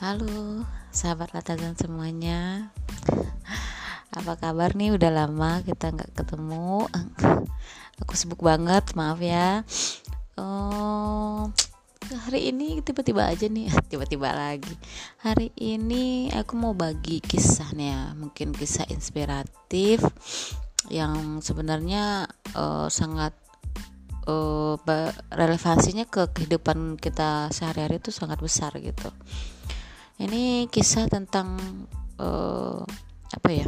Halo, sahabat latagan semuanya. Apa kabar nih? Udah lama kita nggak ketemu. Aku sibuk banget, maaf ya. Oh, hari ini tiba-tiba aja nih, tiba-tiba lagi. Hari ini aku mau bagi kisah nih ya, mungkin kisah inspiratif yang sebenarnya uh, sangat uh, relevansinya ke kehidupan kita sehari-hari itu sangat besar gitu ini kisah tentang uh, apa ya?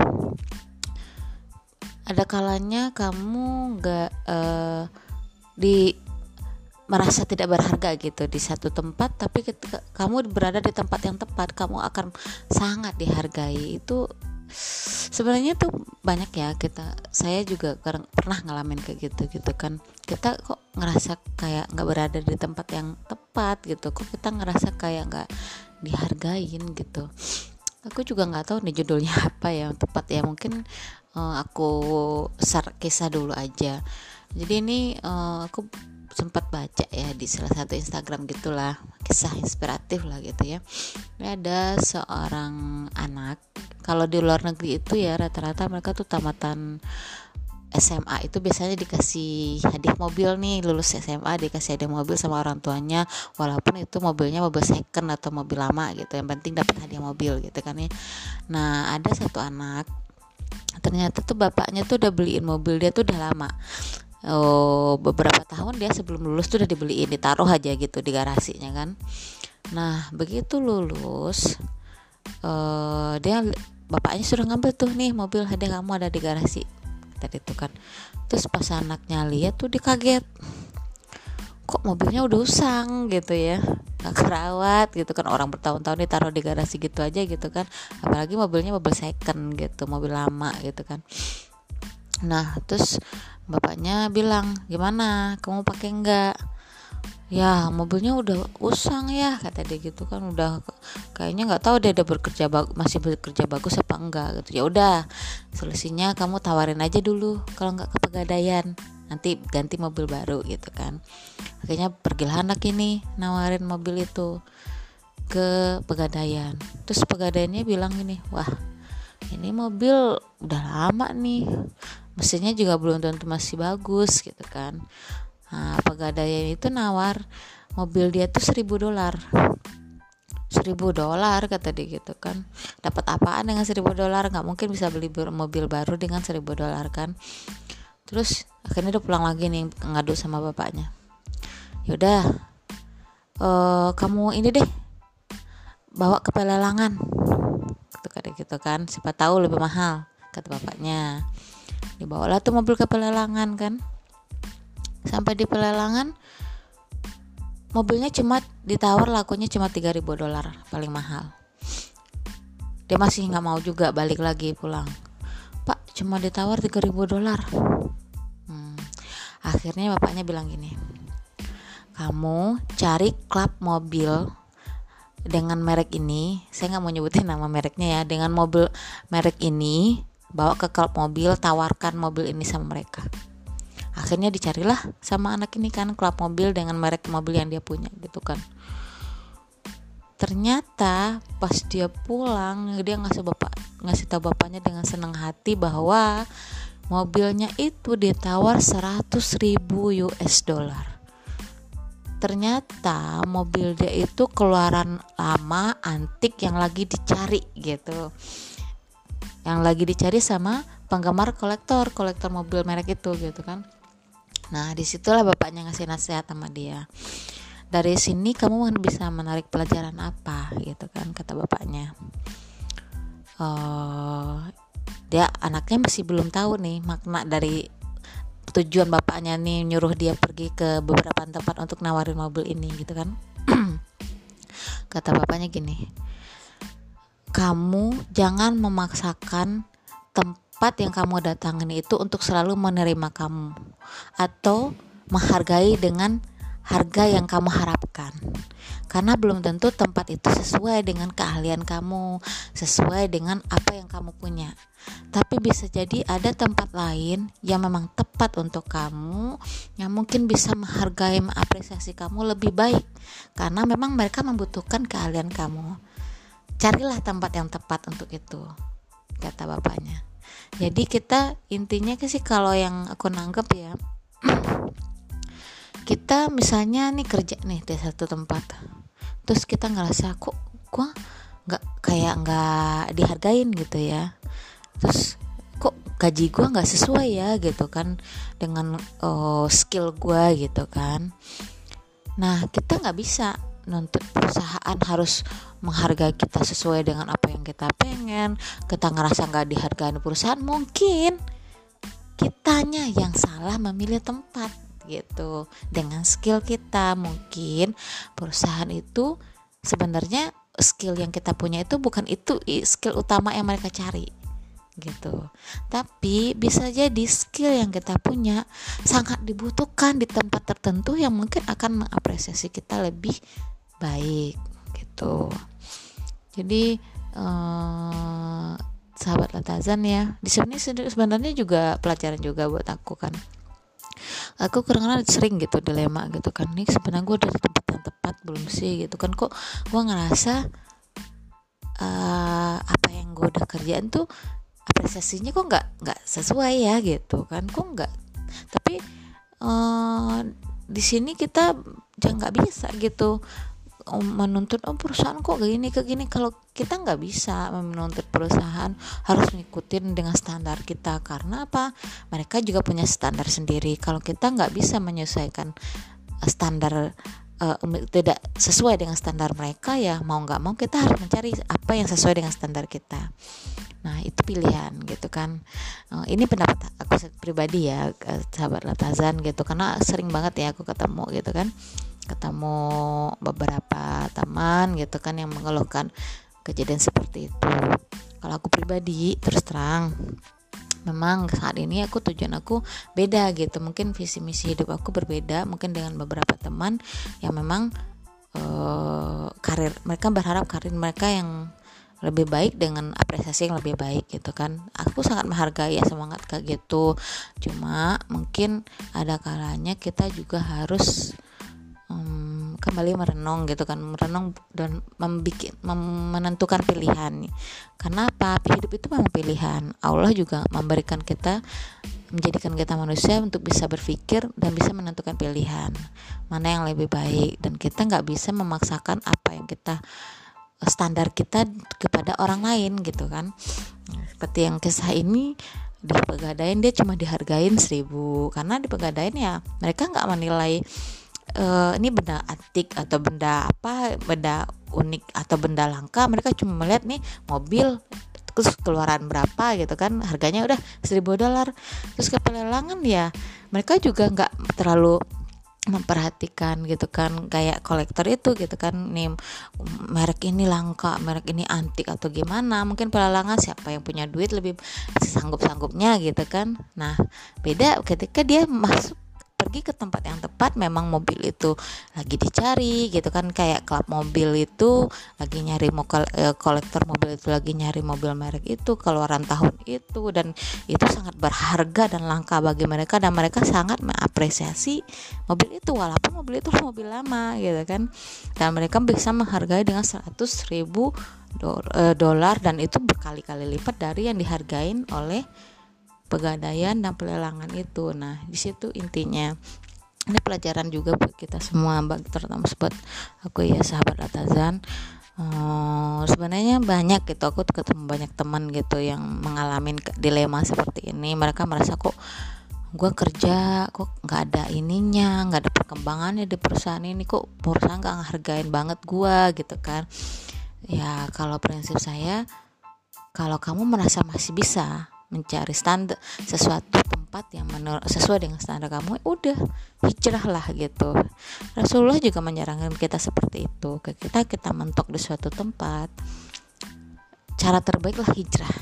Ada kalanya kamu nggak uh, di merasa tidak berharga gitu di satu tempat tapi ketika kamu berada di tempat yang tepat kamu akan sangat dihargai. Itu sebenarnya tuh banyak ya kita saya juga pernah ngalamin kayak gitu gitu kan. Kita kok ngerasa kayak nggak berada di tempat yang tepat gitu kok kita ngerasa kayak nggak dihargain gitu. Aku juga nggak tahu nih judulnya apa ya yang tepat ya. Mungkin uh, aku share kisah dulu aja. Jadi ini uh, aku sempat baca ya di salah satu Instagram gitulah kisah inspiratif lah gitu ya. Ini ada seorang anak. Kalau di luar negeri itu ya rata-rata mereka tuh tamatan SMA itu biasanya dikasih hadiah mobil nih lulus SMA dikasih hadiah mobil sama orang tuanya walaupun itu mobilnya mobil second atau mobil lama gitu yang penting dapat hadiah mobil gitu kan ya. Nah ada satu anak ternyata tuh bapaknya tuh udah beliin mobil dia tuh udah lama. Oh, beberapa tahun dia sebelum lulus tuh udah dibeliin ditaruh aja gitu di garasinya kan. Nah begitu lulus uh, dia bapaknya sudah ngambil tuh nih mobil hadiah kamu ada di garasi tadi itu kan. Terus pas anaknya lihat tuh dikaget kok mobilnya udah usang gitu ya? Nggak kerawat gitu kan. Orang bertahun-tahun ditaruh di garasi gitu aja gitu kan. Apalagi mobilnya mobil second gitu mobil lama gitu kan. Nah terus bapaknya bilang gimana? Kamu pakai enggak ya mobilnya udah usang ya kata dia gitu kan udah kayaknya nggak tahu dia udah bekerja masih bekerja bagus apa enggak gitu. Ya udah solusinya kamu tawarin aja dulu kalau nggak ke pegadaian nanti ganti mobil baru gitu kan. Akhirnya pergilah anak ini nawarin mobil itu ke pegadaian. Terus pegadaiannya bilang ini wah ini mobil udah lama nih mesinnya juga belum tentu masih bagus gitu kan nah pegadaian itu nawar mobil dia tuh seribu dolar. Seribu dolar kata dia gitu kan. Dapat apaan dengan seribu dolar? Nggak mungkin bisa beli mobil baru dengan seribu dolar kan? Terus akhirnya udah pulang lagi nih ngadu sama bapaknya. Yaudah uh, kamu ini deh bawa ke pelelangan. Gitu kata gitu kan. Siapa tahu lebih mahal kata bapaknya. Dibawalah tuh mobil ke pelelangan kan sampai di pelelangan mobilnya cuma ditawar lakunya cuma 3000 dolar paling mahal. Dia masih nggak mau juga balik lagi pulang. Pak cuma ditawar 3000 dolar. Hmm. akhirnya bapaknya bilang gini kamu cari klub mobil dengan merek ini. Saya nggak mau nyebutin nama mereknya ya. Dengan mobil merek ini bawa ke klub mobil tawarkan mobil ini sama mereka akhirnya dicarilah sama anak ini kan klub mobil dengan merek mobil yang dia punya gitu kan. Ternyata pas dia pulang dia ngasih bapak ngasih tahu bapaknya dengan senang hati bahwa mobilnya itu ditawar 100 ribu US dollar. Ternyata mobil dia itu keluaran lama antik yang lagi dicari gitu. Yang lagi dicari sama penggemar kolektor kolektor mobil merek itu gitu kan Nah, di situlah bapaknya ngasih nasihat sama dia. Dari sini kamu bisa menarik pelajaran apa, gitu kan, kata bapaknya. Uh, dia anaknya masih belum tahu nih makna dari tujuan bapaknya nih nyuruh dia pergi ke beberapa tempat untuk nawarin mobil ini gitu kan kata bapaknya gini kamu jangan memaksakan tempat yang kamu datangin itu untuk selalu menerima kamu atau menghargai dengan harga yang kamu harapkan. Karena belum tentu tempat itu sesuai dengan keahlian kamu, sesuai dengan apa yang kamu punya. Tapi bisa jadi ada tempat lain yang memang tepat untuk kamu, yang mungkin bisa menghargai, mengapresiasi kamu lebih baik, karena memang mereka membutuhkan keahlian kamu. carilah tempat yang tepat untuk itu kata bapaknya jadi kita intinya sih kalau yang aku nanggep ya kita misalnya nih kerja nih di satu tempat terus kita ngerasa kok gua nggak kayak nggak dihargain gitu ya. Terus kok gaji gue nggak sesuai ya gitu kan dengan uh, skill gue gitu kan. Nah kita nggak bisa nuntut perusahaan harus menghargai kita sesuai dengan apa yang kita pengen kita ngerasa nggak dihargai perusahaan mungkin kitanya yang salah memilih tempat gitu dengan skill kita mungkin perusahaan itu sebenarnya skill yang kita punya itu bukan itu skill utama yang mereka cari gitu. Tapi bisa jadi skill yang kita punya sangat dibutuhkan di tempat tertentu yang mungkin akan mengapresiasi kita lebih baik gitu. Jadi eh, sahabat latazan ya, di sini sebenarnya juga pelajaran juga buat aku kan. Aku kadang-kadang sering gitu dilema gitu kan. Nih sebenarnya gue dari tempat yang tepat belum sih gitu kan kok gue ngerasa uh, apa yang gue udah kerjaan tuh apresiasinya kok nggak nggak sesuai ya gitu kan kok nggak tapi uh, di sini kita jangan nggak bisa gitu menuntut oh perusahaan kok gini ke gini. Kalau kita nggak bisa menuntut perusahaan harus mengikuti dengan standar kita. Karena apa? Mereka juga punya standar sendiri. Kalau kita nggak bisa menyesuaikan standar uh, tidak sesuai dengan standar mereka ya mau nggak mau kita harus mencari apa yang sesuai dengan standar kita. Nah itu pilihan gitu kan. Uh, ini pendapat aku pribadi ya sahabat Latazan gitu. Karena sering banget ya aku ketemu gitu kan ketemu beberapa teman gitu kan yang mengeluhkan kejadian seperti itu. Kalau aku pribadi terus terang memang saat ini aku tujuan aku beda gitu. Mungkin visi misi hidup aku berbeda mungkin dengan beberapa teman yang memang uh, karir mereka berharap karir mereka yang lebih baik dengan apresiasi yang lebih baik gitu kan. Aku sangat menghargai ya semangat kayak gitu. Cuma mungkin ada kalanya kita juga harus um, kembali merenung gitu kan merenung dan membikin mem menentukan pilihan. Karena apa? Hidup itu memang pilihan. Allah juga memberikan kita menjadikan kita manusia untuk bisa berpikir dan bisa menentukan pilihan. Mana yang lebih baik? Dan kita nggak bisa memaksakan apa yang kita standar kita kepada orang lain gitu kan. Seperti yang kisah ini di pegadaian dia cuma dihargain seribu. Karena di pegadaian ya mereka nggak menilai uh, ini benda antik atau benda apa benda unik atau benda langka mereka cuma melihat nih mobil terus keluaran berapa gitu kan harganya udah seribu dolar. Terus ke pelelangan ya mereka juga nggak terlalu memperhatikan gitu kan kayak kolektor itu gitu kan nih merek ini langka merek ini antik atau gimana mungkin pelelangan siapa yang punya duit lebih sanggup sanggupnya gitu kan. Nah beda ketika dia masuk pergi ke tempat yang tepat memang mobil itu lagi dicari gitu kan kayak klub mobil itu lagi nyari eh, kolektor mobil itu lagi nyari mobil merek itu keluaran tahun itu dan itu sangat berharga dan langka bagi mereka dan mereka sangat mengapresiasi mobil itu walaupun mobil itu mobil lama gitu kan. Dan mereka bisa menghargai dengan 100 ribu eh, dolar dan itu berkali-kali lipat dari yang dihargain oleh pegadaian dan pelelangan itu. Nah di situ intinya ini pelajaran juga buat kita semua terutama buat aku ya sahabat Atazan uh, sebenarnya banyak gitu aku ketemu banyak teman gitu yang mengalami dilema seperti ini. Mereka merasa kok gue kerja kok nggak ada ininya nggak ada perkembangannya di perusahaan ini kok perusahaan nggak ngehargain banget gue gitu kan. Ya kalau prinsip saya kalau kamu merasa masih bisa mencari standar sesuatu tempat yang menurut sesuai dengan standar kamu udah hijrah lah gitu. Rasulullah juga menyarankan kita seperti itu. Ke kita kita mentok di suatu tempat cara terbaik lah hijrah.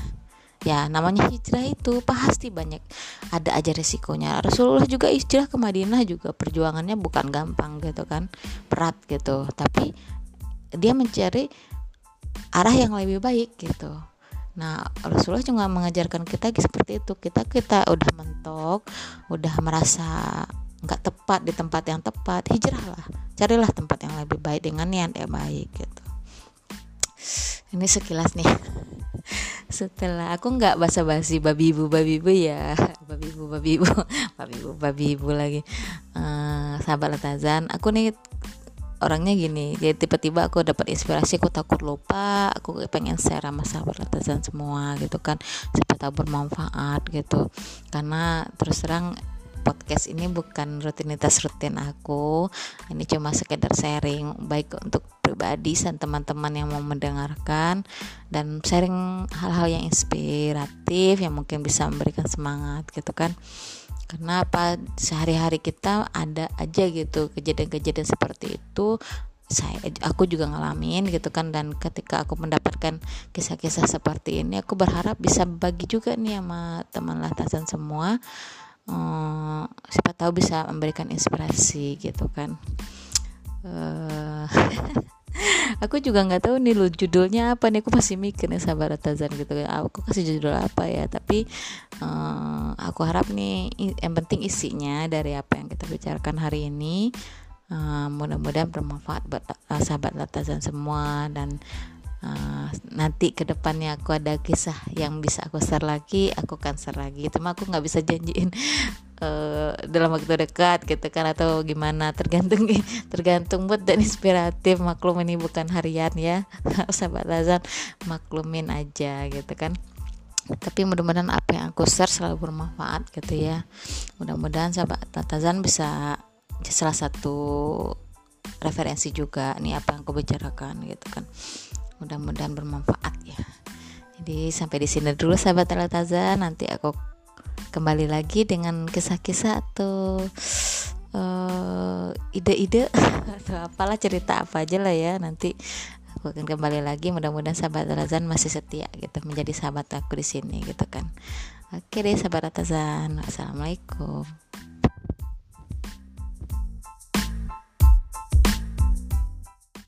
Ya namanya hijrah itu pasti banyak ada aja resikonya. Rasulullah juga hijrah ke Madinah juga perjuangannya bukan gampang gitu kan berat gitu. Tapi dia mencari arah yang lebih baik gitu Nah, Rasulullah juga mengajarkan kita seperti itu. Kita kita udah mentok, udah merasa nggak tepat di tempat yang tepat, hijrahlah. Carilah tempat yang lebih baik dengan niat yang baik gitu. ini sekilas nih setelah aku nggak basa-basi babi ibu babi ibu ya babi ibu babi ibu babi ibu babi ibu lagi uh, sahabat Latazan aku nih orangnya gini jadi tiba-tiba aku dapat inspirasi aku takut lupa aku pengen share sama sahabat Latazan semua gitu kan siapa bermanfaat gitu. Karena terus terang podcast ini bukan rutinitas rutin aku ini cuma sekedar sharing baik untuk pribadi dan teman-teman yang mau mendengarkan dan sharing hal-hal yang inspiratif yang mungkin bisa memberikan semangat gitu kan karena apa sehari-hari kita ada aja gitu kejadian-kejadian seperti itu? Saya aku juga ngalamin gitu kan dan ketika aku mendapatkan kisah-kisah seperti ini aku berharap bisa bagi juga nih sama teman latasan semua. Uh, siapa tahu bisa memberikan inspirasi gitu kan. Uh, aku juga nggak tahu nih lu judulnya apa nih. Aku masih mikir nih sabar Tazan gitu. Aku kasih judul apa ya? Tapi uh, aku harap nih yang penting isinya dari apa yang kita bicarakan hari ini uh, mudah-mudahan bermanfaat buat uh, sahabat Latazan semua dan Uh, nanti ke depannya aku ada kisah yang bisa aku share lagi aku akan share lagi. Cuma aku nggak bisa janjiin uh, dalam waktu dekat gitu kan atau gimana. Tergantung tergantung buat dan inspiratif. Maklum ini bukan harian ya. Sahabat Lazan maklumin aja gitu kan. Tapi mudah-mudahan apa yang aku share selalu bermanfaat gitu ya. Mudah-mudahan sahabat Tazan bisa salah satu referensi juga nih apa yang aku bicarakan gitu kan mudah-mudahan bermanfaat ya. Jadi sampai di sini dulu sahabat Altaza nanti aku kembali lagi dengan kisah-kisah atau uh, ide-ide atau apalah cerita apa aja lah ya. Nanti aku akan kembali lagi. Mudah-mudahan sahabat Razan masih setia gitu menjadi sahabat aku di sini gitu kan. Oke deh sahabat Razan assalamualaikum